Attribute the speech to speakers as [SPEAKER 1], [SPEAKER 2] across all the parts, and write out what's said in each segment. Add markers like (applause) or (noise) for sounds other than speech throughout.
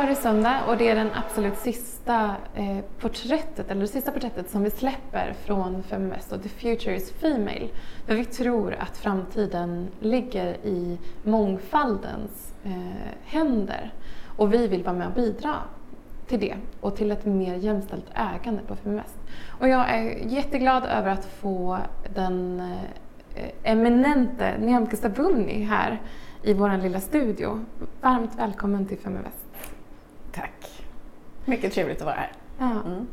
[SPEAKER 1] Idag är det söndag och det är den absolut sista eh, porträttet, eller det sista porträttet som vi släpper från Feminvest och The Future is Female. För vi tror att framtiden ligger i mångfaldens eh, händer och vi vill vara med och bidra till det och till ett mer jämställt ägande på Feminvest. Och jag är jätteglad över att få den eh, eminente Nyamko Sabuni här i vår lilla studio. Varmt välkommen till Feminvest.
[SPEAKER 2] Tack. Mycket trevligt att vara här.
[SPEAKER 1] Ja. Mm.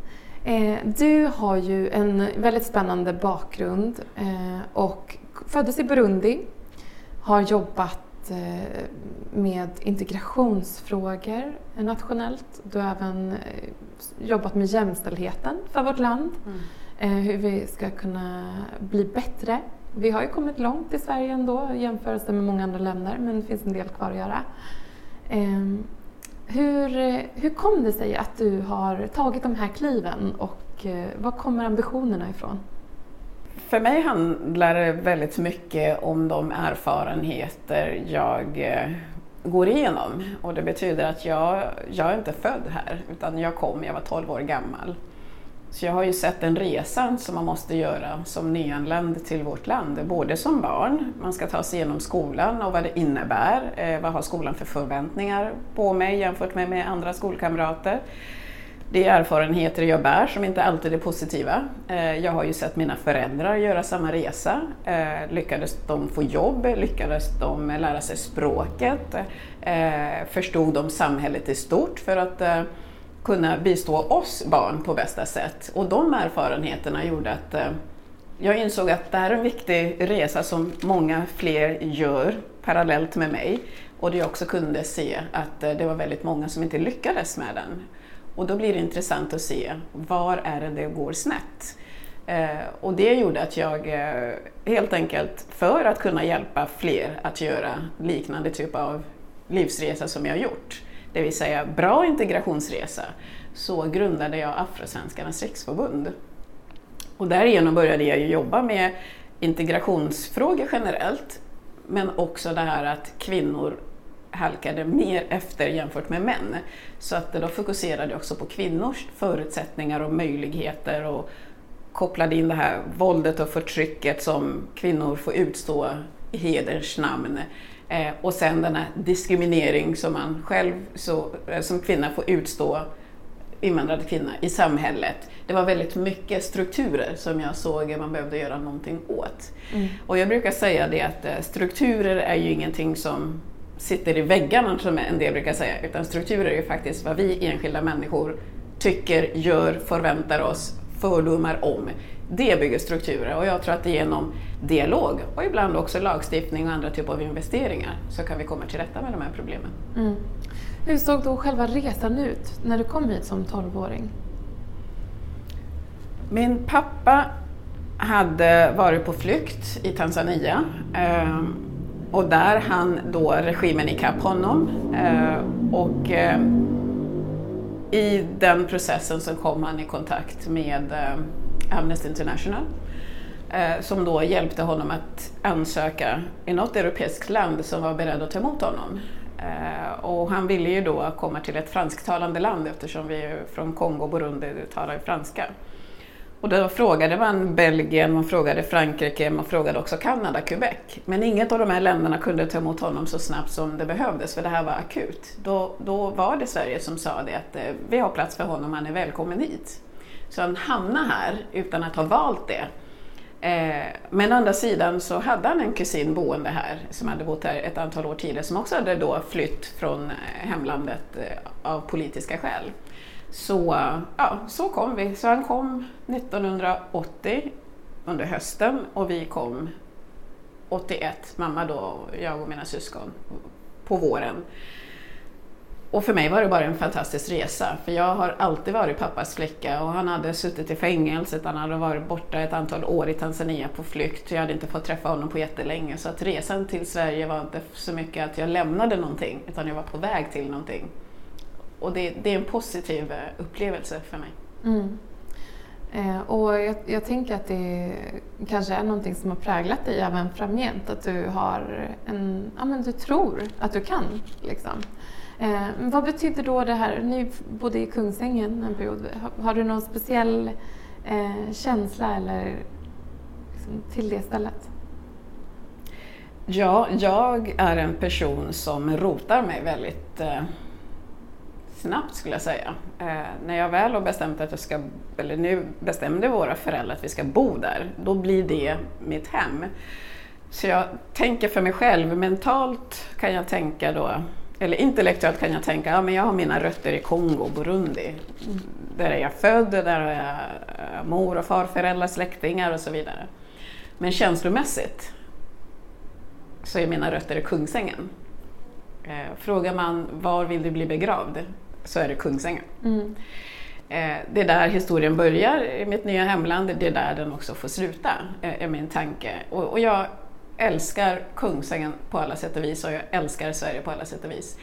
[SPEAKER 1] Eh, du har ju en väldigt spännande bakgrund eh, och föddes i Burundi, har jobbat eh, med integrationsfrågor nationellt. Du har även jobbat med jämställdheten för vårt land, mm. hur vi ska kunna bli bättre. Vi har ju kommit långt i Sverige ändå i jämförelse med många andra länder men det finns en del kvar att göra. Hur, hur kom det sig att du har tagit de här kliven och eh, var kommer ambitionerna ifrån?
[SPEAKER 2] För mig handlar det väldigt mycket om de erfarenheter jag eh, går igenom och det betyder att jag, jag är inte född här utan jag kom, jag var 12 år gammal. Så jag har ju sett den resan som man måste göra som nyanländ till vårt land, både som barn, man ska ta sig igenom skolan och vad det innebär, eh, vad har skolan för förväntningar på mig jämfört med, med andra skolkamrater. Det är erfarenheter jag bär som inte alltid är positiva. Eh, jag har ju sett mina föräldrar göra samma resa. Eh, lyckades de få jobb? Lyckades de lära sig språket? Eh, förstod de samhället i stort? För att eh, kunna bistå oss barn på bästa sätt. Och de erfarenheterna gjorde att eh, jag insåg att det här är en viktig resa som många fler gör parallellt med mig. Och det jag också kunde se att eh, det var väldigt många som inte lyckades med den. Och då blir det intressant att se var är det det går snett? Eh, och det gjorde att jag helt enkelt, för att kunna hjälpa fler att göra liknande typ av livsresa som jag gjort, det vill säga bra integrationsresa, så grundade jag Afrosvenskarnas riksförbund. Och därigenom började jag jobba med integrationsfrågor generellt, men också det här att kvinnor halkade mer efter jämfört med män. Så att då fokuserade jag också på kvinnors förutsättningar och möjligheter och kopplade in det här våldet och förtrycket som kvinnor får utstå i hederns namn. Eh, och sen den här diskriminering som man själv så, eh, som kvinna får utstå, invandrad kvinna, i samhället. Det var väldigt mycket strukturer som jag såg att man behövde göra någonting åt. Mm. Och jag brukar säga det att eh, strukturer är ju ingenting som sitter i väggarna som en del brukar säga, utan strukturer är ju faktiskt vad vi enskilda människor tycker, gör, förväntar oss, fördomar om det bygger strukturer och jag tror att genom dialog och ibland också lagstiftning och andra typer av investeringar så kan vi komma till rätta med de här problemen. Mm.
[SPEAKER 1] Hur såg då själva resan ut när du kom hit som 12-åring?
[SPEAKER 2] Min pappa hade varit på flykt i Tanzania ehm, och där hann då regimen ikapp honom ehm, och ehm, i den processen så kom han i kontakt med Amnesty International eh, som då hjälpte honom att ansöka i något europeiskt land som var beredd att ta emot honom. Eh, och han ville ju då komma till ett fransktalande land eftersom vi är från Kongo och Burundi talar franska. Och då frågade man Belgien, man frågade Frankrike, man frågade också Kanada, Quebec. Men inget av de här länderna kunde ta emot honom så snabbt som det behövdes, för det här var akut. Då, då var det Sverige som sa det att eh, vi har plats för honom, han är välkommen hit. Så han hamnade här utan att ha valt det. Eh, men å andra sidan så hade han en kusin boende här som hade bott här ett antal år tidigare som också hade då flytt från eh, hemlandet eh, av politiska skäl. Så, ja, så kom vi. Så han kom 1980 under hösten och vi kom 81, mamma då, jag och mina syskon, på våren. Och för mig var det bara en fantastisk resa, för jag har alltid varit pappas flicka och han hade suttit i fängelset, han hade varit borta ett antal år i Tanzania på flykt, jag hade inte fått träffa honom på jättelänge, så att resan till Sverige var inte så mycket att jag lämnade någonting, utan jag var på väg till någonting. Och det, det är en positiv eh, upplevelse för mig. Mm.
[SPEAKER 1] Eh, och jag, jag, tänker att det kanske är någonting som har präglat dig även framgent, att du har en, ja men du tror att du kan. Liksom. Eh, vad betyder då det här, ni bodde i Kungsängen en period, har, har du någon speciell eh, känsla eller liksom, till det stället?
[SPEAKER 2] Ja, jag är en person som rotar mig väldigt eh, snabbt skulle jag säga. Eh, när jag väl har bestämt att jag ska, eller nu bestämde våra föräldrar att vi ska bo där, då blir det mitt hem. Så jag tänker för mig själv, mentalt kan jag tänka då, eller intellektuellt kan jag tänka, ja men jag har mina rötter i Kongo, Burundi. Där är jag född, där har jag eh, mor och farföräldrar, släktingar och så vidare. Men känslomässigt så är mina rötter i Kungsängen. Eh, frågar man var vill du bli begravd? så är det Kungsängen. Mm. Eh, det är där historien börjar i mitt nya hemland, det är där den också får sluta, eh, är min tanke. Och, och jag älskar Kungsängen på alla sätt och vis och jag älskar Sverige på alla sätt och vis.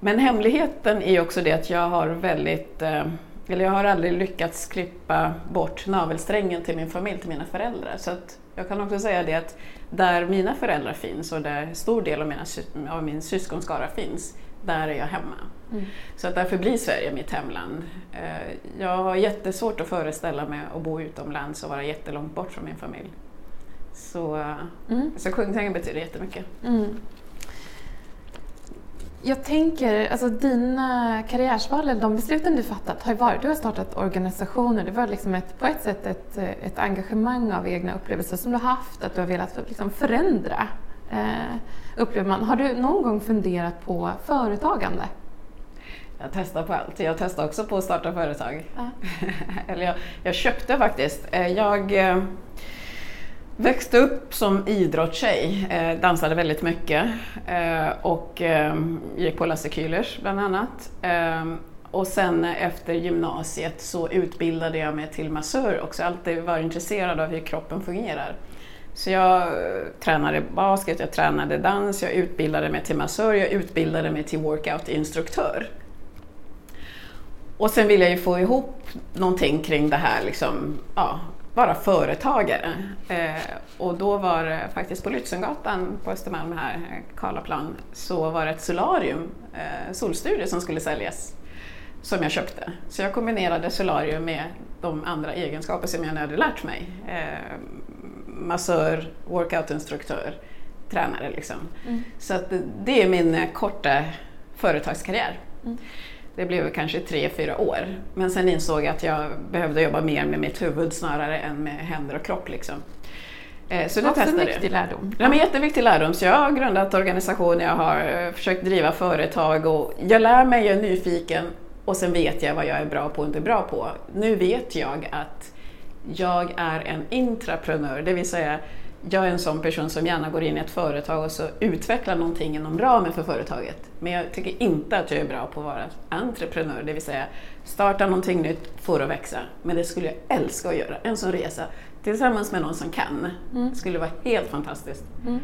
[SPEAKER 2] Men hemligheten är också det att jag har väldigt, eh, eller jag har aldrig lyckats klippa bort navelsträngen till min familj, till mina föräldrar. Så att jag kan också säga det att där mina föräldrar finns och där stor del av, mina, av min syskonskara finns, där är jag hemma. Mm. Så att därför blir Sverige mitt hemland. Eh, jag har jättesvårt att föreställa mig att bo utomlands och vara jättelångt bort från min familj. Så, mm. så Kungsängen betyder jättemycket. Mm.
[SPEAKER 1] Jag tänker, alltså dina karriärsval, eller de besluten du fattat, har ju varit, du har startat organisationer, det var liksom ett, på ett sätt ett, ett engagemang av egna upplevelser som du har haft, att du har velat liksom förändra, eh, upplever man. Har du någon gång funderat på företagande?
[SPEAKER 2] Jag testar på allt. Jag testar också på att starta företag. Ja. (laughs) Eller jag, jag, köpte faktiskt. Eh, jag eh, växte upp som idrottstjej, eh, dansade väldigt mycket eh, och eh, gick på Lasse Kühlers bland annat. Eh, och sen efter gymnasiet så utbildade jag mig till massör också. Alltid varit intresserad av hur kroppen fungerar. Så jag tränade basket, jag tränade dans, jag utbildade mig till massör, jag utbildade mig till workout-instruktör. Och sen ville jag ju få ihop någonting kring det här, liksom, ja, vara företagare. Eh, och då var det faktiskt på Lützengatan på Östermalm här, Karlaplan, så var det ett solarium, eh, solstudio som skulle säljas som jag köpte. Så jag kombinerade solarium med de andra egenskaper som jag hade lärt mig. Eh, massör, workoutinstruktör, tränare liksom. Mm. Så att det är min korta företagskarriär. Mm. Det blev kanske tre, fyra år. Men sen insåg jag att jag behövde jobba mer med mitt huvud snarare än med händer och kropp. Liksom.
[SPEAKER 1] Eh, så det Också en viktig lärdom.
[SPEAKER 2] Ja, men jätteviktig lärdom. Så jag har grundat organisationer, jag har eh, försökt driva företag och jag lär mig, jag är nyfiken och sen vet jag vad jag är bra på och inte bra på. Nu vet jag att jag är en intraprenör, det vill säga jag är en sån person som gärna går in i ett företag och så utvecklar någonting inom ramen för företaget. Men jag tycker inte att jag är bra på att vara entreprenör, det vill säga starta någonting nytt, få det att växa. Men det skulle jag älska att göra, en sån resa tillsammans med någon som kan. Mm. Det skulle vara helt fantastiskt. Mm.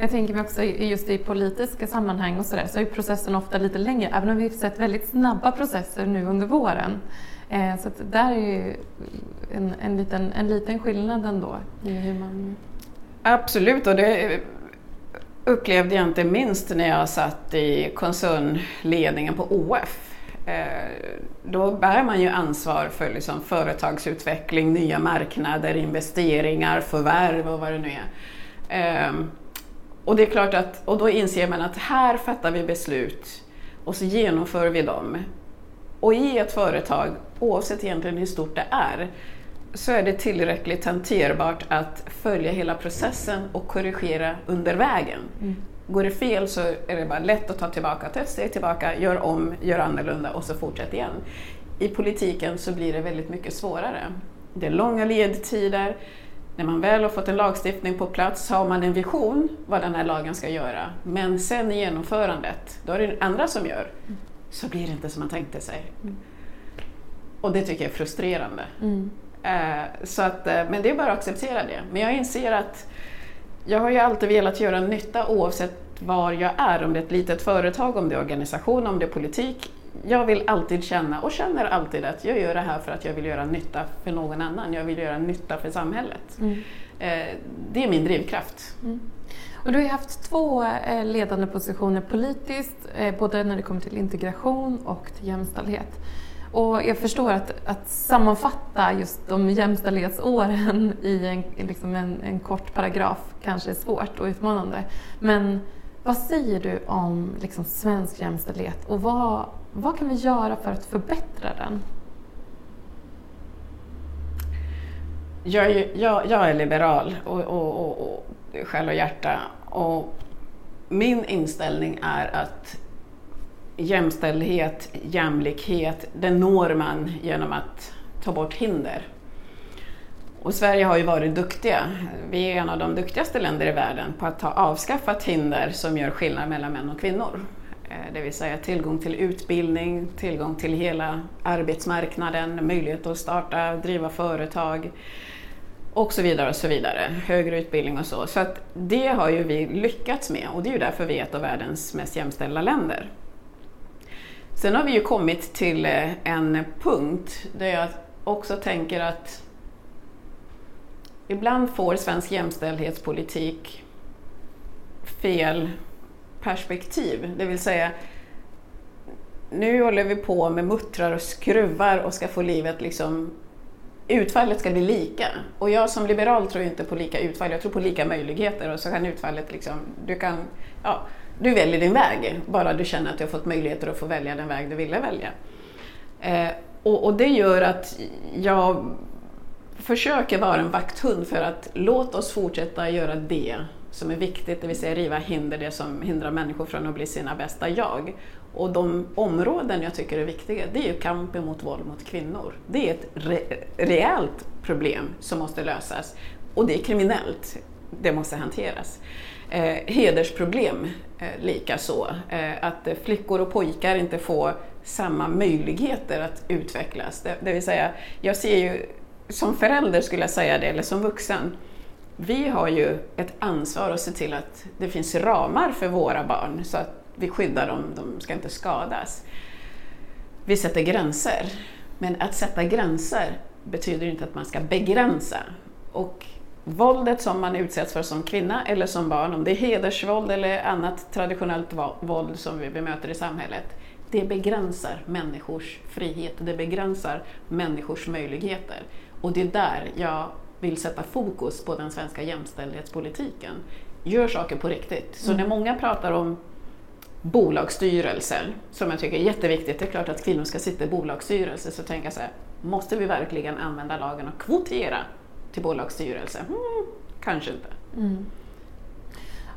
[SPEAKER 1] Jag tänker mig också just i politiska sammanhang och sådär så är processen ofta lite längre, även om vi har sett väldigt snabba processer nu under våren. Eh, så där är ju en, en, liten, en liten skillnad ändå i hur man
[SPEAKER 2] Absolut, och det upplevde jag inte minst när jag satt i koncernledningen på OF. Eh, då bär man ju ansvar för liksom företagsutveckling, nya marknader, investeringar, förvärv och vad det nu är. Ehm, och det är klart att, och då inser man att här fattar vi beslut och så genomför vi dem. Och i ett företag, oavsett egentligen hur stort det är, så är det tillräckligt hanterbart att följa hela processen och korrigera under vägen. Mm. Går det fel så är det bara lätt att ta tillbaka, ta ett steg tillbaka, gör om, gör annorlunda och så fortsätt igen. I politiken så blir det väldigt mycket svårare. Det är långa ledtider. När man väl har fått en lagstiftning på plats har man en vision vad den här lagen ska göra. Men sen i genomförandet, då är det andra som gör. Mm. Så blir det inte som man tänkte sig. Mm. Och det tycker jag är frustrerande. Mm. Eh, så att, eh, men det är bara att acceptera det. Men jag inser att jag har ju alltid velat göra nytta oavsett var jag är, om det är ett litet företag, om det är organisation, om det är politik. jag vill alltid känna och känner alltid att jag gör det här för att jag vill göra nytta för någon annan. Jag vill göra nytta för samhället. Mm. Eh, det är min drivkraft. Mm.
[SPEAKER 1] Och du har haft två ledande positioner politiskt, både när det kommer till integration och till jämställdhet. Och jag förstår att, att sammanfatta just de jämställdhetsåren i en, liksom en, en kort paragraf kanske är svårt och utmanande. Men vad säger du om liksom svensk jämställdhet och vad, vad kan vi göra för att förbättra den?
[SPEAKER 2] Jag är, jag, jag är liberal och, och, och, och själ och hjärta och min inställning är att jämställdhet, jämlikhet, det når man genom att ta bort hinder. Och Sverige har ju varit duktiga. Vi är en av de duktigaste länder i världen på att ha avskaffat hinder som gör skillnad mellan män och kvinnor. Eh, det vill säga tillgång till utbildning, tillgång till hela arbetsmarknaden, möjlighet att starta, driva företag och så vidare och så vidare. Högre utbildning och så. Så att det har ju vi lyckats med och det är ju därför vi är ett av världens mest jämställda länder. Sen har vi ju kommit till eh, en punkt där jag också tänker att ibland får svensk jämställdhetspolitik fel perspektiv. Det vill säga, nu håller vi på med muttrar och skruvar och ska få livet liksom utfallet ska bli lika. Och jag som liberal tror inte på lika utfall, jag tror på lika möjligheter och så kan utfallet liksom, du kan, ja, du väljer din väg, bara du känner att du har fått möjligheter att få välja den väg du ville välja. Eh, och, och, det gör att jag försöker vara en vakthund för att låt oss fortsätta göra det som är viktigt, det vill säga riva hinder, det som hindrar människor från att bli sina bästa jag. Och de områden jag tycker är viktiga, det är ju kampen mot våld mot kvinnor. Det är ett re reellt problem som måste lösas och det är kriminellt. Det måste hanteras. Eh, hedersproblem eh, lika så. Eh, att flickor och pojkar inte får samma möjligheter att utvecklas. Det, det vill säga, jag ser ju som förälder skulle jag säga det, eller som vuxen, vi har ju ett ansvar att se till att det finns ramar för våra barn så att vi skyddar dem, de ska inte skadas. Vi sätter gränser, men att sätta gränser betyder inte att man ska begränsa. Och våldet som man utsätts för som kvinna eller som barn, om det är hedersvåld eller annat traditionellt våld som vi bemöter i samhället, det begränsar människors frihet, det begränsar människors möjligheter. Och det är där jag vill sätta fokus på den svenska jämställdhetspolitiken. Gör saker på riktigt. Så mm. när många pratar om bolagsstyrelser, som jag tycker är jätteviktigt, det är klart att kvinnor ska sitta i bolagsstyrelser, så tänker jag så här, måste vi verkligen använda lagen och kvotera till bolagsstyrelse? Mm, kanske inte. Mm.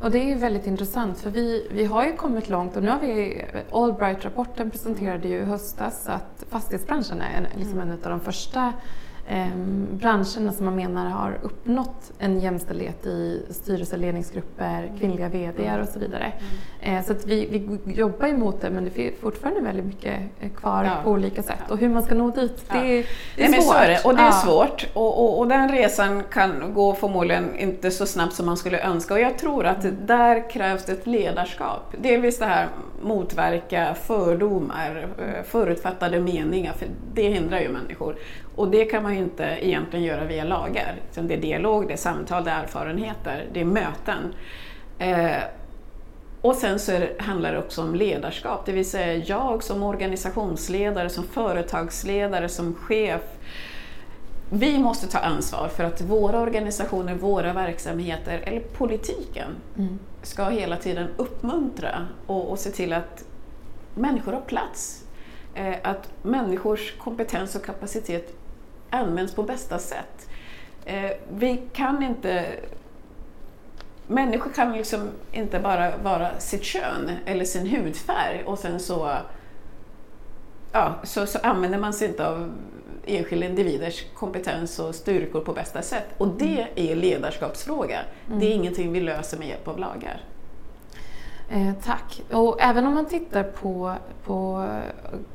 [SPEAKER 1] Och det är väldigt intressant för vi, vi har ju kommit långt och nu har vi, Allbright-rapporten presenterade ju i höstas att fastighetsbranschen är en, liksom en av de första branscherna som man menar har uppnått en jämställdhet i styrelseledningsgrupper, kvinnliga VD och så vidare. Mm. Eh, så att vi, vi jobbar emot det men det finns fortfarande väldigt mycket eh, kvar ja. på olika sätt och hur man ska nå dit, ja. det, det, är svårt.
[SPEAKER 2] Det, och det är ja. svårt och, och, och, den resan kan gå förmodligen inte så snabbt som man skulle önska och jag tror att mm. där krävs ett ledarskap. Delvis det här motverka fördomar, eh, förutfattade meningar, för det hindrar ju människor. Och det kan man ju inte egentligen göra via lagar. Det är dialog, det är samtal, det är erfarenheter, det är möten. Eh, och sen så det, handlar det också om ledarskap, det vill säga jag som organisationsledare, som företagsledare, som chef. Vi måste ta ansvar för att våra organisationer, våra verksamheter eller politiken mm. ska hela tiden uppmuntra och, och se till att människor har plats. Eh, att människors kompetens och kapacitet används på bästa sätt. Eh, vi kan inte Människor kan liksom inte bara vara sitt kön eller sin hudfärg och sen så, ja, så, så använder man sig inte av enskilda individers kompetens och styrkor på bästa sätt. Och det mm. är ledarskapsfråga. Mm. Det är ingenting vi löser med hjälp av lagar.
[SPEAKER 1] Eh, tack. Och även om man tittar på, på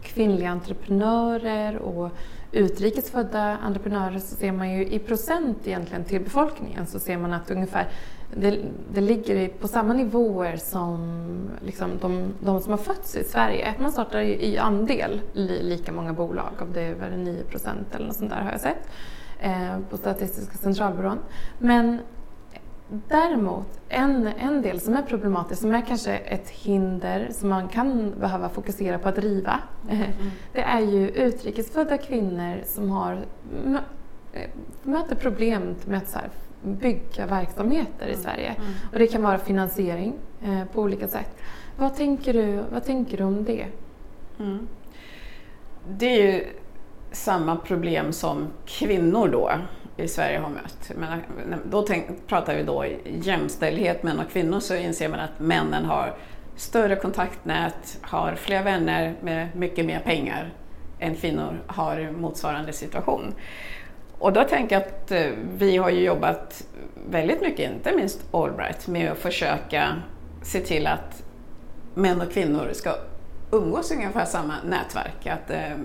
[SPEAKER 1] kvinnliga entreprenörer och utrikesfödda entreprenörer så ser man ju i procent egentligen till befolkningen så ser man att ungefär det, det ligger på samma nivåer som liksom de, de som har fötts i Sverige. Man startar i, i andel li, lika många bolag, om det är 9 procent eller något sånt där har jag sett eh, på Statistiska centralbyrån. Men Däremot, en, en del som är problematisk, som är kanske ett hinder som man kan behöva fokusera på att driva, mm. (laughs) det är ju utrikesfödda kvinnor som har, eh, möter problem med att här, bygga verksamheter i mm. Sverige. Mm. Och det kan vara finansiering eh, på olika sätt. Vad tänker du, vad tänker du om det? Mm.
[SPEAKER 2] Det är ju samma problem som kvinnor då i Sverige har mött. Men då tänk, pratar vi då jämställdhet män och kvinnor så inser man att männen har större kontaktnät, har fler vänner med mycket mer pengar än kvinnor har i motsvarande situation. Och då tänker jag att eh, vi har ju jobbat väldigt mycket, inte minst Allbright, med att försöka se till att män och kvinnor ska umgås i ungefär samma nätverk. Att eh,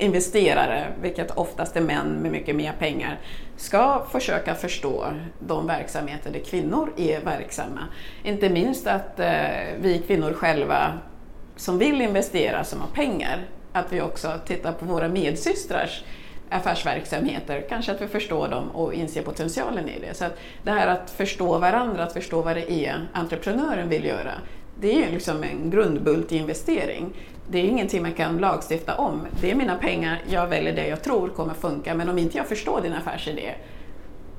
[SPEAKER 2] investerare, vilket oftast är män med mycket mer pengar, ska försöka förstå de verksamheter där kvinnor är verksamma. Inte minst att eh, vi kvinnor själva som vill investera, som har pengar, att vi också tittar på våra medsystrars affärsverksamheter, kanske att vi förstår dem och inser potentialen i det. Så att det här att förstå varandra, att förstå vad det är entreprenören vill göra, det är ju liksom en grundbult i investering. Det är ingenting man kan lagstifta om. Det är mina pengar, jag väljer det jag tror kommer funka, men om inte jag förstår din affärsidé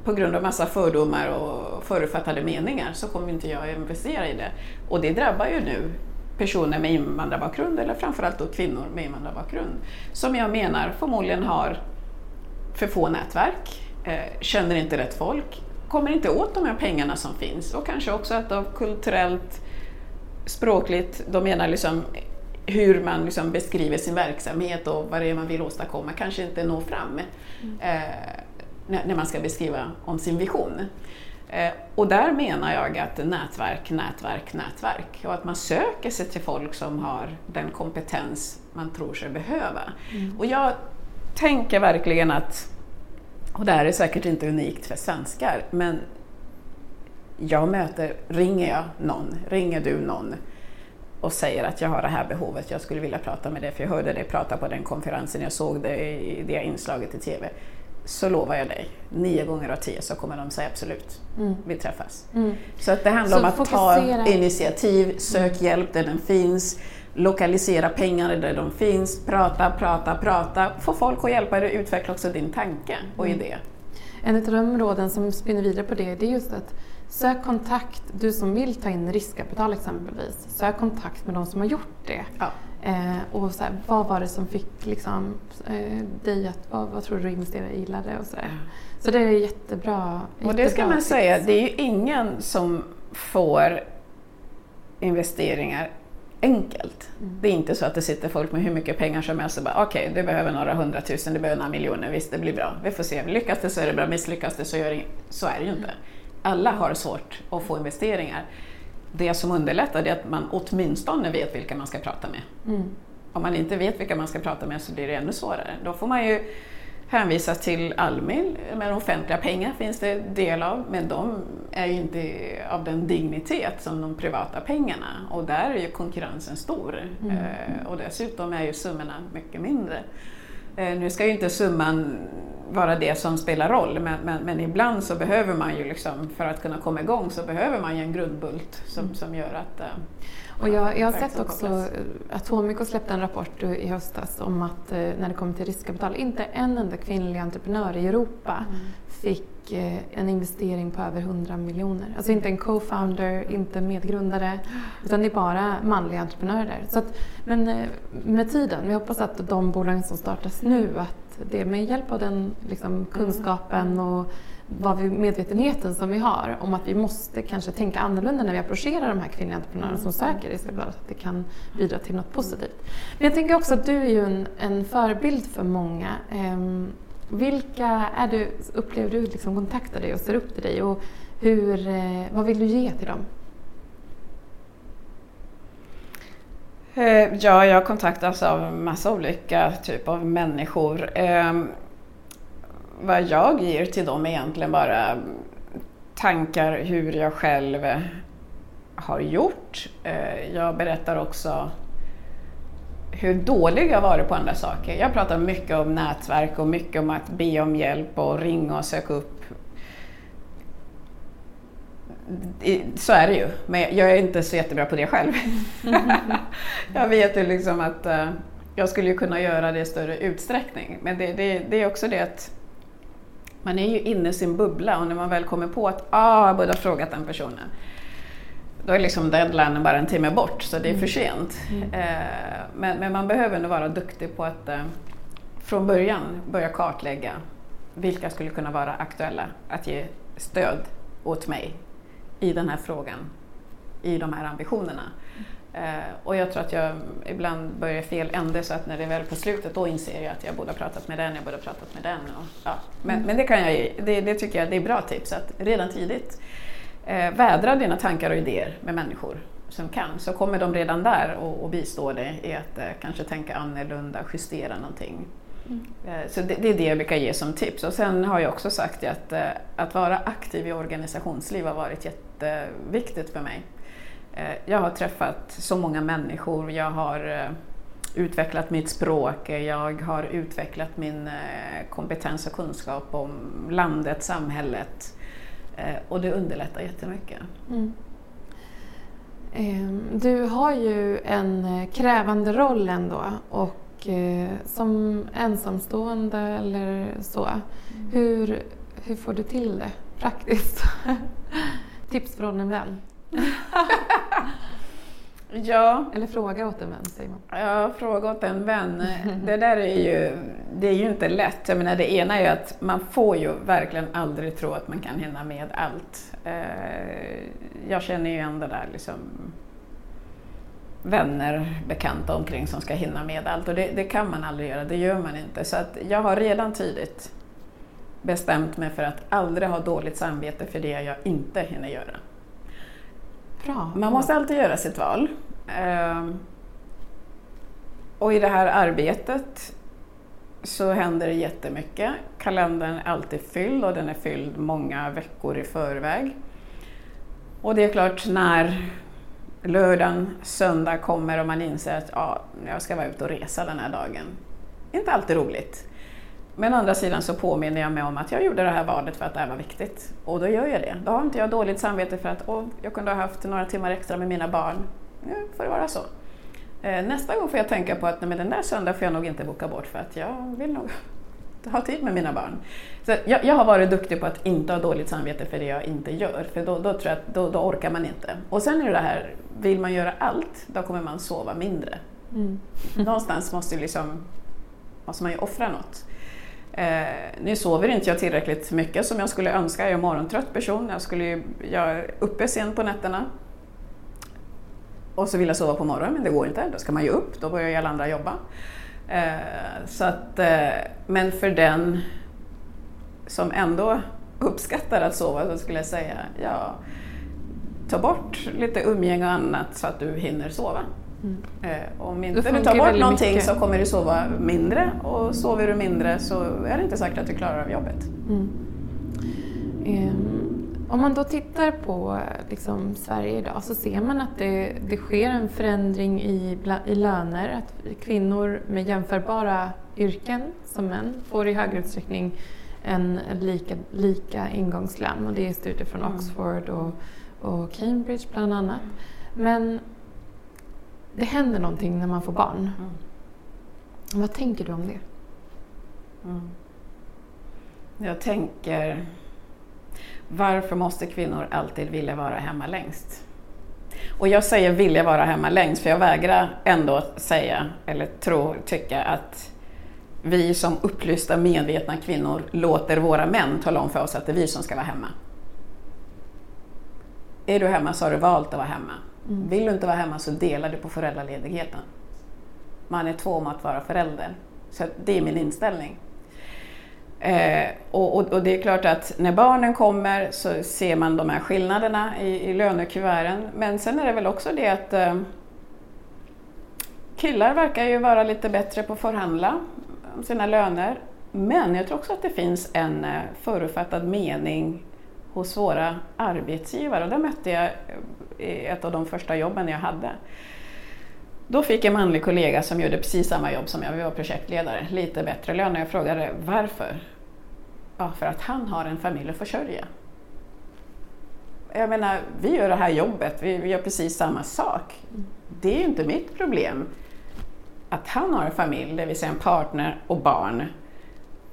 [SPEAKER 2] på grund av massa fördomar och förutfattade meningar så kommer inte jag investera i det. Och det drabbar ju nu personer med invandrarbakgrund eller framförallt då kvinnor med invandrarbakgrund som jag menar förmodligen har för få nätverk, eh, känner inte rätt folk, kommer inte åt de här pengarna som finns och kanske också att av kulturellt, språkligt, de menar liksom hur man liksom beskriver sin verksamhet och vad det är man vill åstadkomma kanske inte når fram mm. eh, när man ska beskriva om sin vision. Eh, och där menar jag att nätverk, nätverk, nätverk och att man söker sig till folk som har den kompetens man tror sig behöva. Mm. Och jag tänker verkligen att, och det här är säkert inte unikt för svenskar, men jag möter, ringer jag någon, ringer du någon och säger att jag har det här behovet, jag skulle vilja prata med dig för jag hörde dig prata på den konferensen, jag såg det i det inslaget i TV. Så lovar jag dig, nio gånger av tio så kommer de säga absolut, mm. vi träffas. Mm. Så att det handlar så om att fokusera. ta initiativ, sök mm. hjälp där den finns, lokalisera pengar där de finns, prata, prata, prata, få folk att hjälpa dig att utveckla också din tanke och mm. idé.
[SPEAKER 1] En av de områden som spinner vidare på det, det är just att Sök kontakt, du som vill ta in riskkapital exempelvis, sök kontakt med de som har gjort det. Ja. Eh, och så här, vad var det som fick liksom, eh, dig att, vad, vad tror du investerare gillade och så där. Så det är jättebra.
[SPEAKER 2] Och det ska man tips. säga, det är ju ingen som får investeringar enkelt. Mm. Det är inte så att det sitter folk med hur mycket pengar som helst och bara okej, okay, du behöver några hundratusen, du behöver några miljoner, visst det blir bra, vi får se. Lyckas det så är det bra, misslyckas det så, gör det, så är det ju inte. Mm alla har svårt att få investeringar. Det som underlättar är att man åtminstone vet vilka man ska prata med. Mm. Om man inte vet vilka man ska prata med så blir det ännu svårare. Då får man ju hänvisa till Almi, med offentliga pengar finns det del av, men de är ju inte av den dignitet som de privata pengarna och där är ju konkurrensen stor mm. Eh, och dessutom är ju summorna mycket mindre. Eh, nu ska ju inte summan vara det som spelar roll, men, men, men, ibland så behöver man ju, liksom, för att kunna komma igång, så behöver man ju en grundbult som, mm. som gör att eh,
[SPEAKER 1] och jag, jag har sett också att Atomico släppte en rapport i höstas om att eh, när det kommer till riskkapital, inte en enda kvinnlig entreprenör i Europa mm. Fick en investering på över 100 miljoner. Alltså inte en co-founder, inte medgrundare, utan det är bara manliga entreprenörer. Så att, men med tiden, vi hoppas att de bolagen som startas nu, att det med hjälp av den liksom, kunskapen och vad vi, medvetenheten som vi har om att vi måste kanske tänka annorlunda när vi approcherar de här kvinnliga entreprenörerna som söker riskkapital, så att det kan bidra till något positivt. Men jag tänker också att du är ju en, en förebild för många. Um, vilka är du, upplever du liksom kontaktar dig och ser upp till dig och hur, eh, vad vill du ge till dem?
[SPEAKER 2] Eh, ja, jag kontaktas av massa olika typer av människor. Ehm, vad jag ger till dem är egentligen bara tankar hur jag själv har gjort. Eh, jag berättar också hur dålig jag varit på andra saker. Jag pratar mycket om nätverk och mycket om att be om hjälp och ringa och söka upp. Så är det ju, men jag är inte så jättebra på det själv. (laughs) jag vet ju liksom att eh, jag skulle kunna göra det i större utsträckning. Men det, det, det, är också det att man är ju inne i sin bubbla och när man väl kommer på att ah, jag borde ha frågat den personen då är liksom deadlinen bara en timme bort så det är för mm. sent. Mm. Eh, men, men, man behöver nog vara duktig på att eh, från början börja kartlägga vilka skulle kunna vara aktuella att ge stöd åt mig i den här frågan, i de här ambitionerna. Eh, och jag tror att jag ibland börjar fel ände så att när det är väl på slutet då inser jag att jag borde ha pratat med den, jag borde ha pratat med den. Och, ja. men, mm. men det, kan jag, det, det tycker jag det är bra tips, att redan tidigt eh, vädra dina tankar och idéer med människor som kan, så kommer de redan där och, och bistå dig i att eh, kanske tänka annorlunda, justera någonting. Mm. Eh, så det, det, är det jag brukar ge som tips. Och sen har jag också sagt att, eh, att vara aktiv i organisationsliv har varit jätteviktigt för mig. Eh, jag har träffat så många människor, jag har eh, utvecklat mitt språk, jag har utvecklat min kompetens och kunskap om landet, samhället. Eh, och det underlättar jättemycket. Mm.
[SPEAKER 1] Ehm, du har ju en eh, krävande roll ändå och eh, som ensamstående eller så. Mm. Hur, hur får du till det praktiskt? (laughs) Tips från en vän. (laughs)
[SPEAKER 2] Ja.
[SPEAKER 1] Eller fråga åt en vän, säger man.
[SPEAKER 2] Ja, fråga åt en vän. (laughs) Det där är ju, det är ju inte lätt. Jag menar, det ena är ju att man får ju verkligen aldrig tro att man kan hinna med allt. Eh, jag känner ju ändå där liksom vänner, bekanta omkring som ska hinna med allt och det, det, kan man aldrig göra, det gör man inte. Så att jag har redan tidigt bestämt mig för att aldrig ha dåligt samvete för det jag inte hinner göra. Bra. Man måste alltid göra sitt val. Ehm, och i det här arbetet så händer det jättemycket. Kalendern är alltid fylld och den är fylld många veckor i förväg. Och det är klart, när lördagen, söndag kommer och man inser att ja, jag ska vara ute och resa den här dagen. Inte alltid roligt. Men å andra sidan så påminner jag mig om att jag gjorde det här valet för att det här var viktigt. Och då gör jag det. Då har inte jag dåligt samvete för att åh, jag kunde ha haft några timmar extra med mina barn. Nu får det vara så. Eh, nästa gång får jag tänka på att nej, men den där söndagen får jag nog inte boka bort för att jag vill nog (laughs) ha tid med mina barn. Så jag, jag, har varit duktig på att inte ha dåligt samvete för det jag inte gör, för då, då tror jag att då, då, orkar man inte. Och sen är det det här, vill man göra allt, då kommer man sova mindre. Mm. Någonstans måste, liksom, måste man ju offra något. Eh, nu sover inte jag tillräckligt mycket som jag skulle önska. Jag är en morgontrött person. Jag, skulle, jag är uppe sent på nätterna. Och så vill jag sova på morgonen, men det går inte. Då ska man ju upp, då börjar ju alla andra jobba. Eh, så att, eh, men för den som ändå uppskattar att sova så skulle jag säga, ja, ta bort lite umgänge och annat så att du hinner sova. Mm. Eh, om inte du tar bort någonting mycket. så kommer du sova mindre och sover du mindre så är det inte säkert att du klarar av jobbet. Mm.
[SPEAKER 1] Um, om man då tittar på liksom, Sverige idag så ser man att det, det sker en förändring i, i löner. Att kvinnor med jämförbara yrken som män får i högre utsträckning en lika, lika ingångslön och det är studier från mm. Oxford och, och Cambridge bland annat. Men det händer någonting när man får barn. Mm. Vad tänker du om det? Mm.
[SPEAKER 2] Jag tänker, varför måste kvinnor alltid vilja vara hemma längst? Och jag säger vilja vara hemma längst, för jag vägrar ändå säga eller tro, tycka att vi som upplysta, medvetna kvinnor låter våra män tala om för oss att det är vi som ska vara hemma. Är du hemma så har du valt att vara hemma. Mm. Vill du inte vara hemma så delar du på föräldraledigheten. Man är två om att vara förälder. Så det är min inställning. Eh, och, och, och, det är klart att när barnen kommer så ser man de här skillnaderna i, i lönekuverten. Men sen är det väl också det att eh, killar verkar ju vara lite bättre på att förhandla om sina löner. Men jag tror också att det finns en eh, förutfattad mening hos våra arbetsgivare och där mötte jag eh, ett av de första jobben jag hade. Då fick en manlig kollega som gjorde precis samma jobb som jag, vi var projektledare, lite bättre lön och jag frågade varför? Ja, för att han har en familj att försörja. Jag menar, vi gör det här jobbet, vi, vi gör precis samma sak. Det är ju inte mitt problem att han har en familj, det vill säga en partner och barn.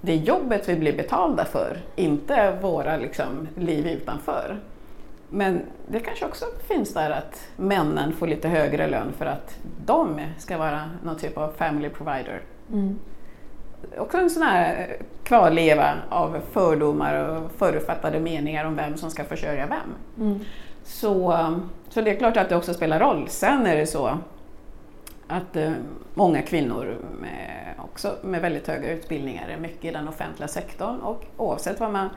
[SPEAKER 2] Det är jobbet vi blir betalda för, inte våra liksom, liv utanför. Men det kanske också finns där att männen får lite högre lön för att de ska vara någon typ av family provider. Mm. Också en sån här kvarleva av fördomar och förutfattade meningar om vem som ska försörja vem. Mm. Så, så det är klart att det också spelar roll. Sen är det så att eh, många kvinnor också med väldigt höga utbildningar är mycket i den offentliga sektorn och oavsett vad man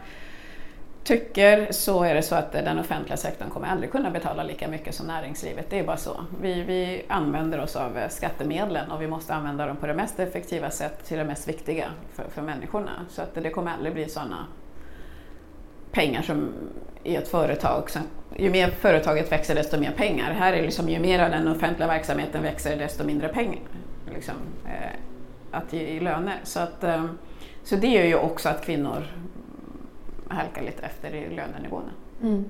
[SPEAKER 2] tycker så är det så att den offentliga sektorn kommer aldrig kunna betala lika mycket som näringslivet. Det är bara så. Vi, vi använder oss av eh, skattemedlen och vi måste använda dem på det mest effektiva sätt till det mest viktiga för, för människorna. Så att det kommer aldrig bli sådana pengar som i ett företag. Ju mer företaget växer desto mer pengar. Här är liksom ju mer av den offentliga verksamheten växer desto mindre pengar liksom, eh, att ge i löner. Så, att, eh, så det gör ju också att kvinnor halkar lite efter i lönenivåerna. Mm.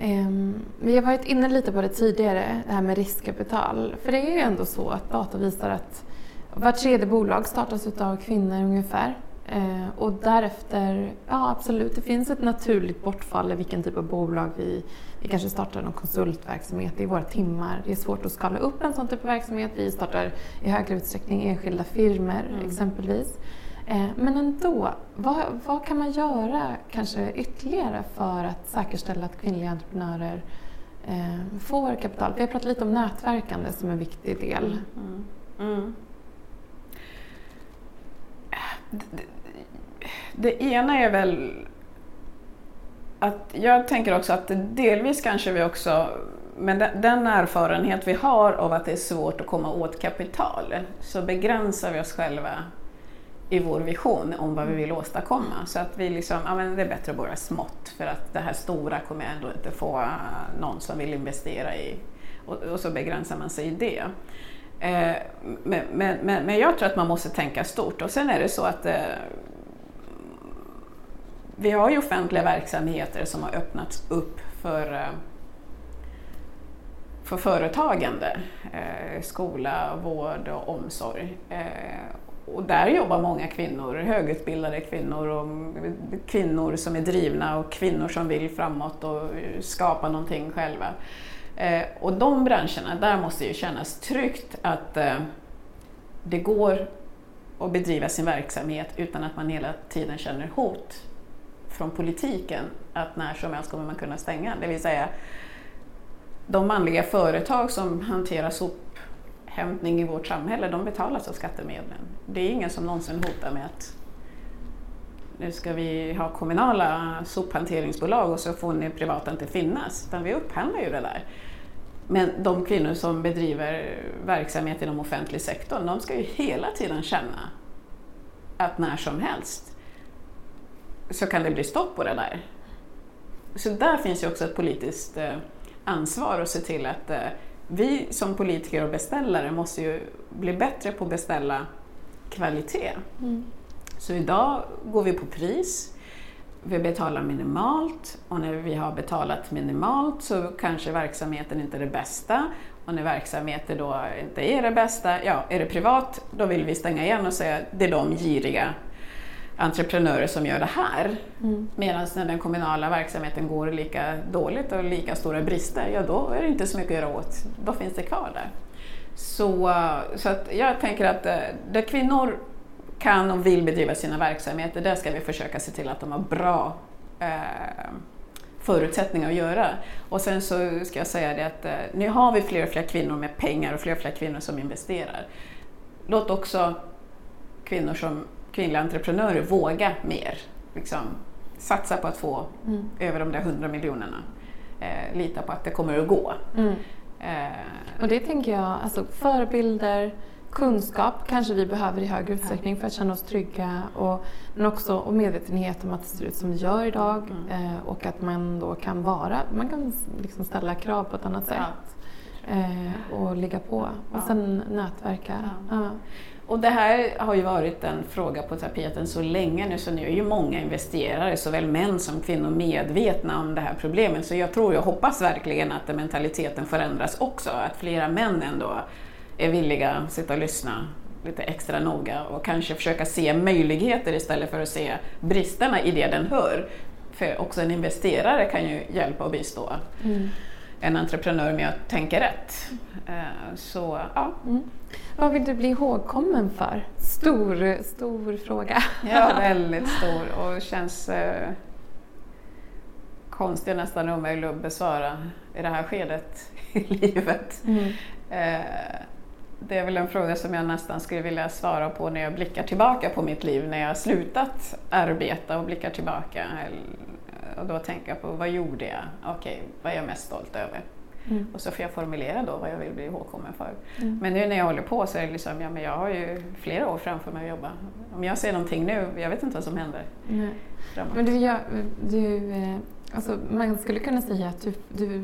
[SPEAKER 1] Um, vi har varit inne lite på det tidigare, det här med riskkapital. För det är ju ändå så att data visar att vart tredje bolag startas av kvinnor ungefär. Uh, och därefter, ja absolut, det finns ett naturligt bortfall i vilken typ av bolag vi, vi kanske startar någon konsultverksamhet i våra timmar. Det är svårt att skala upp en sån typ av verksamhet. Vi startar i högre utsträckning enskilda firmor mm. exempelvis. Eh, men ändå, vad, vad, kan man göra kanske ytterligare för att säkerställa att kvinnliga entreprenörer eh, får kapital? Vi har pratat lite om nätverkande som en viktig del. Mm. Mm.
[SPEAKER 2] Det, det ena är väl att jag tänker också att delvis kanske vi också, men den erfarenhet vi har av att det är svårt att komma åt kapital, så begränsar vi oss själva i vår vision om vad vi vill åstadkomma. Så att vi liksom, ja men det är bättre att börja smått för att det här stora kommer jag ändå inte få någon som vill investera i. Och, och så begränsar man sig i det. Eh, men, men, men, men, jag tror att man måste tänka stort och sen är det så att eh, vi har ju offentliga verksamheter som har öppnats upp för eh, för företagande, eh, skola, vård och omsorg. Eh, och där jobbar många kvinnor, högutbildade kvinnor och kvinnor som är drivna och kvinnor som vill framåt och skapa någonting själva. Och de branscherna, där måste ju kännas tryggt att det går att bedriva sin verksamhet utan att man hela tiden känner hot från politiken att när som helst kommer man kunna stänga. Det vill säga de manliga företag som hanterar sophämtning i vårt samhälle, de betalas av skattemedlen. Det är ingen som någonsin hotar med att nu ska vi ha kommunala sophanteringsbolag och så får ni privata inte finnas, utan vi upphandlar ju det där. Men de kvinnor som bedriver verksamhet inom offentlig sektor, de ska ju hela tiden känna att när som helst så kan det bli stopp på det där. Så där finns ju också ett politiskt eh, ansvar att se till att eh, vi som politiker och beställare måste ju bli bättre på att beställa kvalitet. Mm. Så idag går vi på pris, vi betalar minimalt och när vi har betalat minimalt så kanske verksamheten inte är det bästa och när verksamheten då inte är det bästa, ja, är det privat, då vill vi stänga igen och säga det är de giriga entreprenörer som gör det här. Mm. Medan när den kommunala verksamheten går lika dåligt och lika stora brister, ja då är det inte så mycket att göra åt. Då finns det kvar där. Så, så jag tänker att eh, där kvinnor kan och vill bedriva sina verksamheter, där ska vi försöka se till att de har bra eh, förutsättningar att göra. Och sen så ska jag säga det att eh, nu har vi fler och fler kvinnor med pengar och fler och fler kvinnor som investerar. Låt också kvinnor som kvinnliga entreprenörer våga mer. Liksom, satsa på att få mm. över de där hundra miljonerna. Eh, lita på att det kommer att gå. Mm.
[SPEAKER 1] Eh, och det tänker jag, alltså förebilder, kunskap kanske vi behöver i högre utsträckning för att känna oss trygga och, men också och medvetenhet om att det ser ut som det gör idag mm. eh, och att man då kan vara, man kan liksom ställa krav på ett annat sätt ja. eh, och ligga på och ja. sen nätverka. Ja.
[SPEAKER 2] Och det här har ju varit en fråga på tapeten så länge nu så nu är ju många investerare, såväl män som kvinnor, medvetna om det här problemet. Så jag tror och hoppas verkligen att mentaliteten förändras också, att flera män ändå är villiga att sitta och lyssna lite extra noga och kanske försöka se möjligheter istället för att se bristerna i det den hör. För också en investerare kan ju hjälpa och bistå mm. en entreprenör med att tänka rätt. Eh, så, ja. Mm.
[SPEAKER 1] Vad vill du bli ihågkommen för? Stor, stor fråga.
[SPEAKER 2] Ja, (laughs) väldigt stor och känns eh, konstig nästan omöjlig att besvara i det här skedet (laughs) i livet. Mm. Eh, det är väl en fråga som jag nästan skulle vilja svara på när jag blickar tillbaka på mitt liv, när jag slutat arbeta och blickar tillbaka. Och då tänker jag på vad gjorde jag? Okej, vad är jag mest stolt över? Mm. Och så får jag formulera då vad jag vill bli ihågkommen för. Mm. Men nu när jag håller på så är det liksom, ja men jag har ju flera år framför mig att jobba. Om jag ser någonting nu, jag vet inte vad som händer. Mm.
[SPEAKER 1] Men du, jag, du eh, alltså, man skulle kunna säga att du, du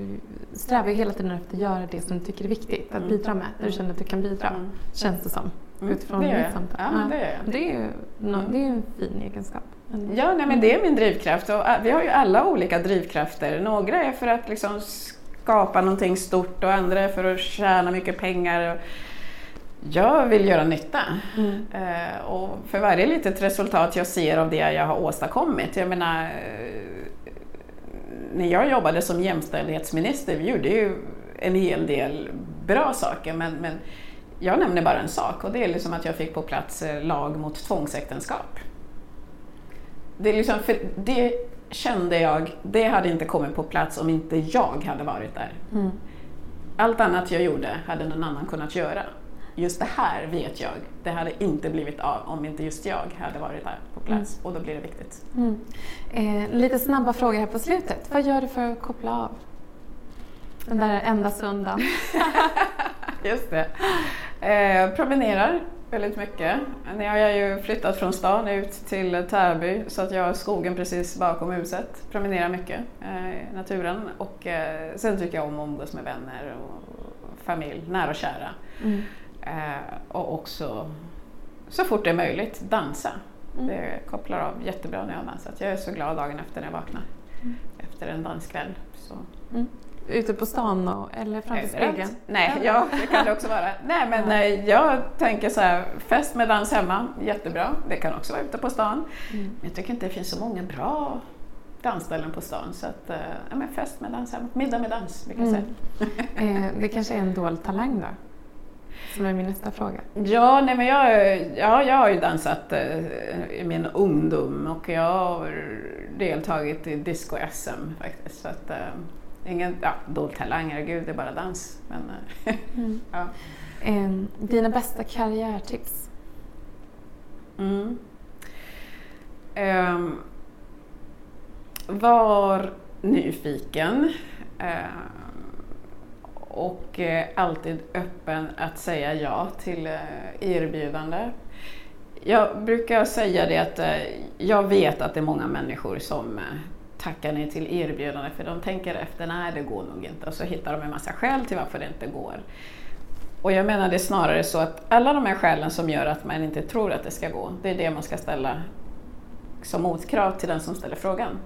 [SPEAKER 1] strävar hela tiden efter att göra det som du tycker är viktigt att mm. bidra med, där du känner att du kan bidra, mm. känns det som.
[SPEAKER 2] Mm. Utifrån det mitt samtal. Ja, det, är
[SPEAKER 1] det är no, det är en fin egenskap.
[SPEAKER 2] Ja, nej, men det är min drivkraft och äh, vi har ju alla olika drivkrafter. Några är för att liksom skapa någonting stort och andra för att tjäna mycket pengar. Jag vill göra nytta. Mm. Eh, och för varje litet resultat jag ser av det jag har åstadkommit, jag menar eh, när jag jobbade som jämställdhetsminister, vi gjorde ju en hel del bra saker, men, men jag nämner bara en sak och det är liksom att jag fick på plats eh, lag mot tvångsäktenskap. Det, är liksom, för det kände jag, det hade inte kommit på plats om inte jag hade varit där. Mm. Allt annat jag gjorde hade någon annan kunnat göra. Just det här vet jag, det hade inte blivit av om inte just jag hade varit där på plats mm. och då blir det viktigt. Mm.
[SPEAKER 1] Eh, lite snabba frågor här på slutet. Vad gör du för att koppla av? Den där enda söndagen. (laughs)
[SPEAKER 2] just det. Eh, promenerar väldigt mycket. Jag har ju flyttat från stan ut till Täby så att jag har skogen precis bakom huset. Promenerar mycket eh, i naturen och eh, sen tycker jag om att umgås med vänner och familj, nära och kära. Mm. Eh, och också så fort det är möjligt dansa. Mm. Det kopplar av jättebra när jag har dansat. Jag är så glad dagen efter när jag vaknar. Mm. Efter en danskväll. Så.
[SPEAKER 1] Ute på stan och, eller framför spegeln?
[SPEAKER 2] Nej, ja, det kan det också vara. Nej, men nej, jag tänker så här, fest med dans hemma, jättebra. Det kan också vara ute på stan. Mm. Jag tycker inte det finns så många bra dansställen på stan. Så att, eh, ja, men fest med dans hemma, middag med dans, jag säga.
[SPEAKER 1] Mm. (laughs) eh, det kanske är en dold talang då? Som är min nästa fråga.
[SPEAKER 2] Ja, nej, men jag, ja, jag har ju dansat eh, i min ungdom och jag har deltagit i disco-SM faktiskt. Så att, eh, ingen ja, dold talang, herregud, det är bara dans. Men, eh, mm. (laughs) ja.
[SPEAKER 1] eh, dina bästa karriärtips? Mm.
[SPEAKER 2] Um, var nyfiken uh, och uh, alltid öppen att säga ja till erbjudande. Jag brukar säga det att jag vet att det är många människor som tackar nej till erbjudande för de tänker efter, nej det går nog inte och så hittar de en massa skäl till varför det inte går. Och jag menar det är snarare så att alla de här skälen som gör att man inte tror att det ska gå, det är det man ska ställa som motkrav till den som ställer frågan.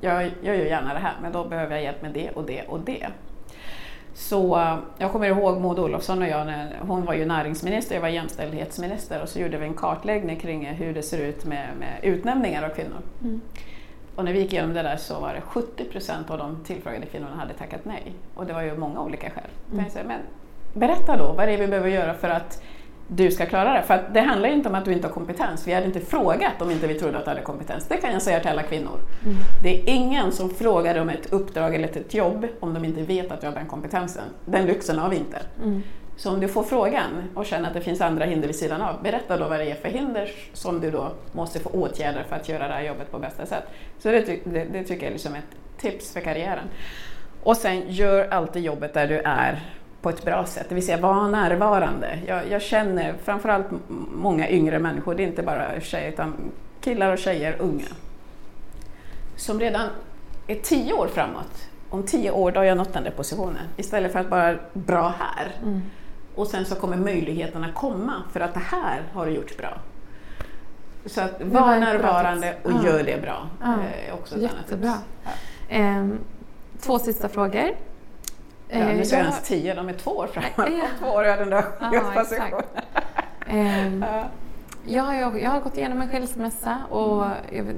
[SPEAKER 2] Jag, jag gör gärna det här, men då behöver jag hjälp med det och det och det. Så eh, jag kommer ihåg Maud Olofsson och jag, när, hon var ju näringsminister, jag var jämställdhetsminister och så gjorde vi en kartläggning kring hur det ser ut med, med utnämningar av kvinnor. Mm. Och när vi gick igenom det där så var det 70 procent av de tillfrågade kvinnorna hade tackat nej. Och det var ju många olika skäl. Mm. Säga, men berätta då, vad är det vi behöver göra för att du ska klara det? För det handlar inte om att du inte har kompetens. Vi hade inte frågat om inte vi trodde att du hade kompetens. Det kan jag säga till alla kvinnor. Mm. Det är ingen som frågar om ett uppdrag eller ett jobb om de inte vet att du har den kompetensen. Den lyxen har vi inte. Mm. Så om du får frågan och känner att det finns andra hinder vid sidan av, berätta då vad det är för hinder som du då måste få åtgärda för att göra det här jobbet på bästa sätt. Så det, det, det tycker jag är liksom ett tips för karriären. Och sen gör alltid jobbet där du är på ett bra sätt, det vill säga var närvarande. Jag, jag känner framförallt många yngre människor, det är inte bara tjejer utan killar och tjejer, unga, som redan är tio år framåt. Om tio år då har jag nått den där positionen istället för att bara bra här. Mm. Och sen så kommer möjligheterna komma för att det här har du gjort bra. Så att var närvarande och ja. gör det bra. Ja.
[SPEAKER 1] Eh, också Jättebra. Ja. Eh, två sista frågor.
[SPEAKER 2] Ja, nu eh, jag ens tio, de är två år framåt. Ja. Om (laughs) två år är den där ja, (laughs)
[SPEAKER 1] ehm, jag, har, jag har gått igenom en skilsmässa och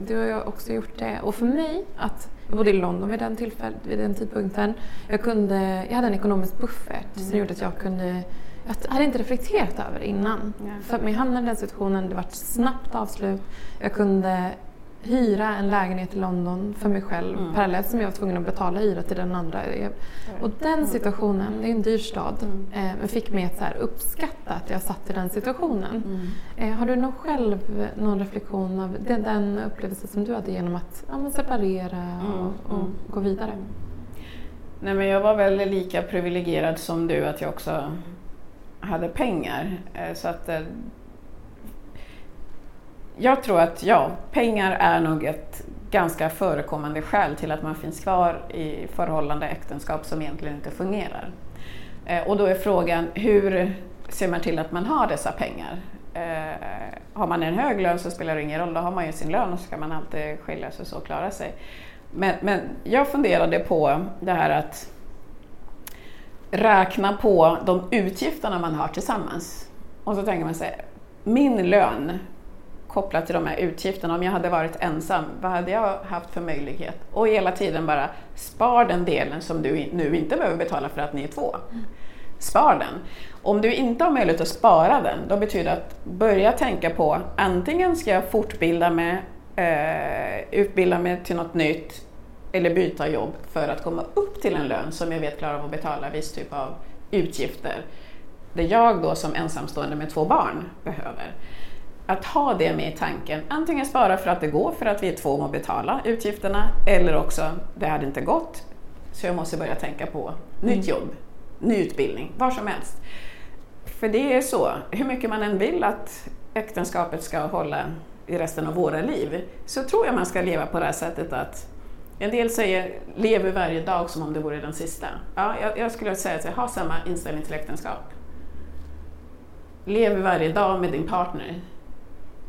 [SPEAKER 1] du har också gjort det. Och för mig, att jag bodde i London vid den, tillfäll, vid den tidpunkten. Jag, kunde, jag hade en ekonomisk buffert mm. som gjorde att jag kunde jag hade inte reflekterat över innan. Ja. För mig hamnade i den situationen, det var ett snabbt avslut. Jag kunde hyra en lägenhet i London för mig själv mm. parallellt som jag var tvungen att betala hyra till den andra. Och den situationen, det är en dyr stad, mm. eh, fick mig att så här uppskatta att jag satt i den situationen. Mm. Eh, har du nog själv någon reflektion av den, den upplevelse som du hade genom att ja, separera mm, och, och mm. gå vidare?
[SPEAKER 2] Nej, men jag var väl lika privilegierad som du att jag också hade pengar. Eh, så att, eh, jag tror att ja, pengar är nog ett ganska förekommande skäl till att man finns kvar i förhållande äktenskap som egentligen inte fungerar. Eh, och då är frågan, hur ser man till att man har dessa pengar? har man en hög lön så spelar det ingen roll, då har man ju sin lön och så kan man alltid skilja sig så och klara sig. Men, men jag funderade på det här att räkna på de utgifterna man har tillsammans. Och så tänker man sig, min lön kopplat till de här utgifterna, om jag hade varit ensam, vad hade jag haft för möjlighet? Och hela tiden bara, spar den delen som du nu inte behöver betala för att ni är två. Spar den. Om du inte har möjlighet att spara den, då betyder det att börja tänka på antingen ska jag fortbilda mig, eh, utbilda mig till något nytt, eller byta jobb för att komma upp till en lön som jag vet klarar av att betala viss typ av utgifter. Det jag då som ensamstående med två barn behöver. Att ha det med i tanken, antingen spara för att det går för att vi är två om att betala utgifterna eller också, det hade inte gått så jag måste börja tänka på nytt mm. jobb, ny utbildning, var som helst. För det är så, hur mycket man än vill att äktenskapet ska hålla i resten av våra liv, så tror jag man ska leva på det här sättet att en del säger lever varje dag som om det vore den sista. Ja, jag, jag skulle säga att jag har samma inställning till äktenskap. Lever varje dag med din partner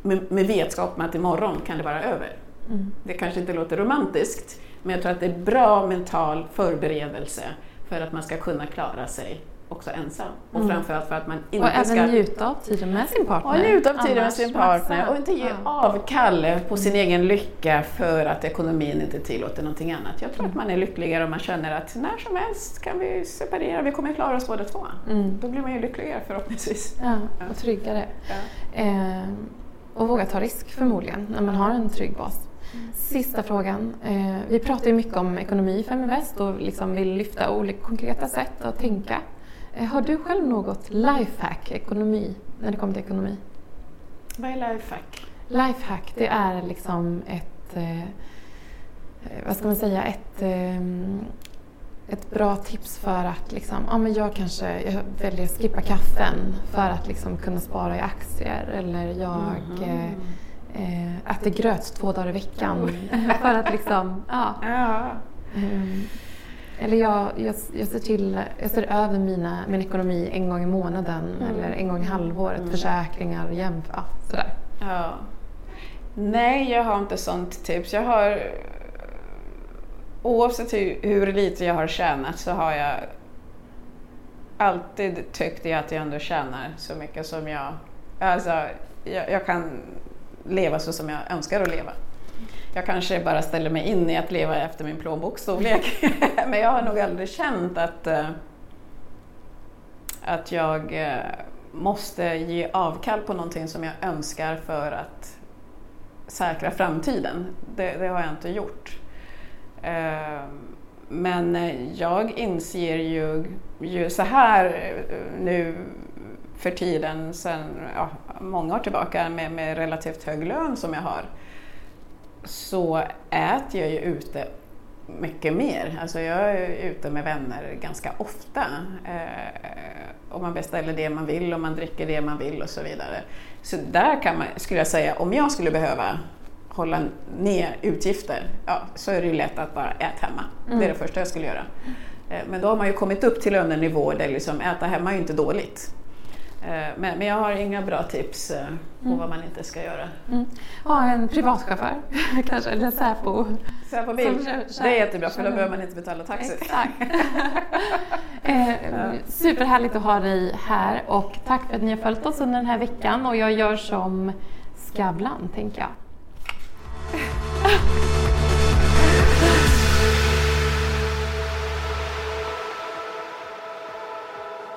[SPEAKER 2] med, med vetskap om att imorgon kan det vara över. Mm. Det kanske inte låter romantiskt, men jag tror att det är bra mental förberedelse för att man ska kunna klara sig också ensam. Och mm. framförallt för att man inte
[SPEAKER 1] och ska... Och även njuta av tiden med sin partner.
[SPEAKER 2] Och njuta av tiden med sin partner och inte ge avkall på sin mm. egen lycka för att ekonomin inte tillåter någonting annat. Jag tror mm. att man är lyckligare om man känner att när som helst kan vi separera, vi kommer klara oss båda två. Mm. Då blir man ju lyckligare förhoppningsvis.
[SPEAKER 1] Ja, och tryggare. Ja. Eh, och våga ta risk förmodligen när man har en trygg bas. Sista frågan. Eh, vi pratar ju mycket om ekonomi i Feminvest och liksom vill lyfta olika konkreta sätt att tänka. Eh, har du själv något lifehack ekonomi, när det kommer till ekonomi?
[SPEAKER 2] Vad är lifehack?
[SPEAKER 1] Lifehack, det är liksom ett, eh, eh, vad ska man säga, ett, ett bra tips för att liksom, ja, men jag kanske jag väljer att skippa kaffen för att liksom kunna spara i aktier eller jag mm. eh, äter gröt två dagar i veckan (laughs) för att liksom, ja. ja. Um, eller jag, jag, jag, ser till, jag ser över mina, min ekonomi en gång i månaden mm. eller en gång i halvåret, mm. försäkringar, jämf, ja, sådär.
[SPEAKER 2] Ja. Nej, jag har inte sånt tips. Jag har, oavsett hur, hur lite jag har tjänat så har jag alltid tyckt att jag ändå tjänar så mycket som jag, alltså jag, jag kan leva så som jag önskar att leva. Jag kanske bara ställer mig in i att leva efter min plånboksstorlek. (laughs) Men jag har nog aldrig känt att, eh, att jag eh, måste ge avkall på någonting som jag önskar för att säkra framtiden. Det, det har jag inte gjort. Eh, men jag inser ju, ju så här nu för tiden, sedan ja, många år tillbaka med, med relativt hög lön som jag har, så äter jag ju ute mycket mer. Alltså jag är ute med vänner ganska ofta. Eh, och man beställer det man vill och man dricker det man vill och så vidare. Så där kan man, skulle jag säga, om jag skulle behöva hålla ner utgifter, ja, så är det ju lätt att bara äta hemma. Mm. Det är det första jag skulle göra. Eh, men då har man ju kommit upp till lönenivå där liksom äta hemma är ju inte dåligt. Eh, men, men jag har inga bra tips eh, på mm. vad man inte ska göra.
[SPEAKER 1] Mm. Ha en privatchaufför (laughs) kanske, eller Säpo.
[SPEAKER 2] Säpo-bil, det är jättebra för då behöver man inte betala taxi.
[SPEAKER 1] Exakt. (laughs) eh, superhärligt att ha dig här och tack för att ni har följt oss under den här veckan och jag gör som Skavlan, tänker jag. (laughs)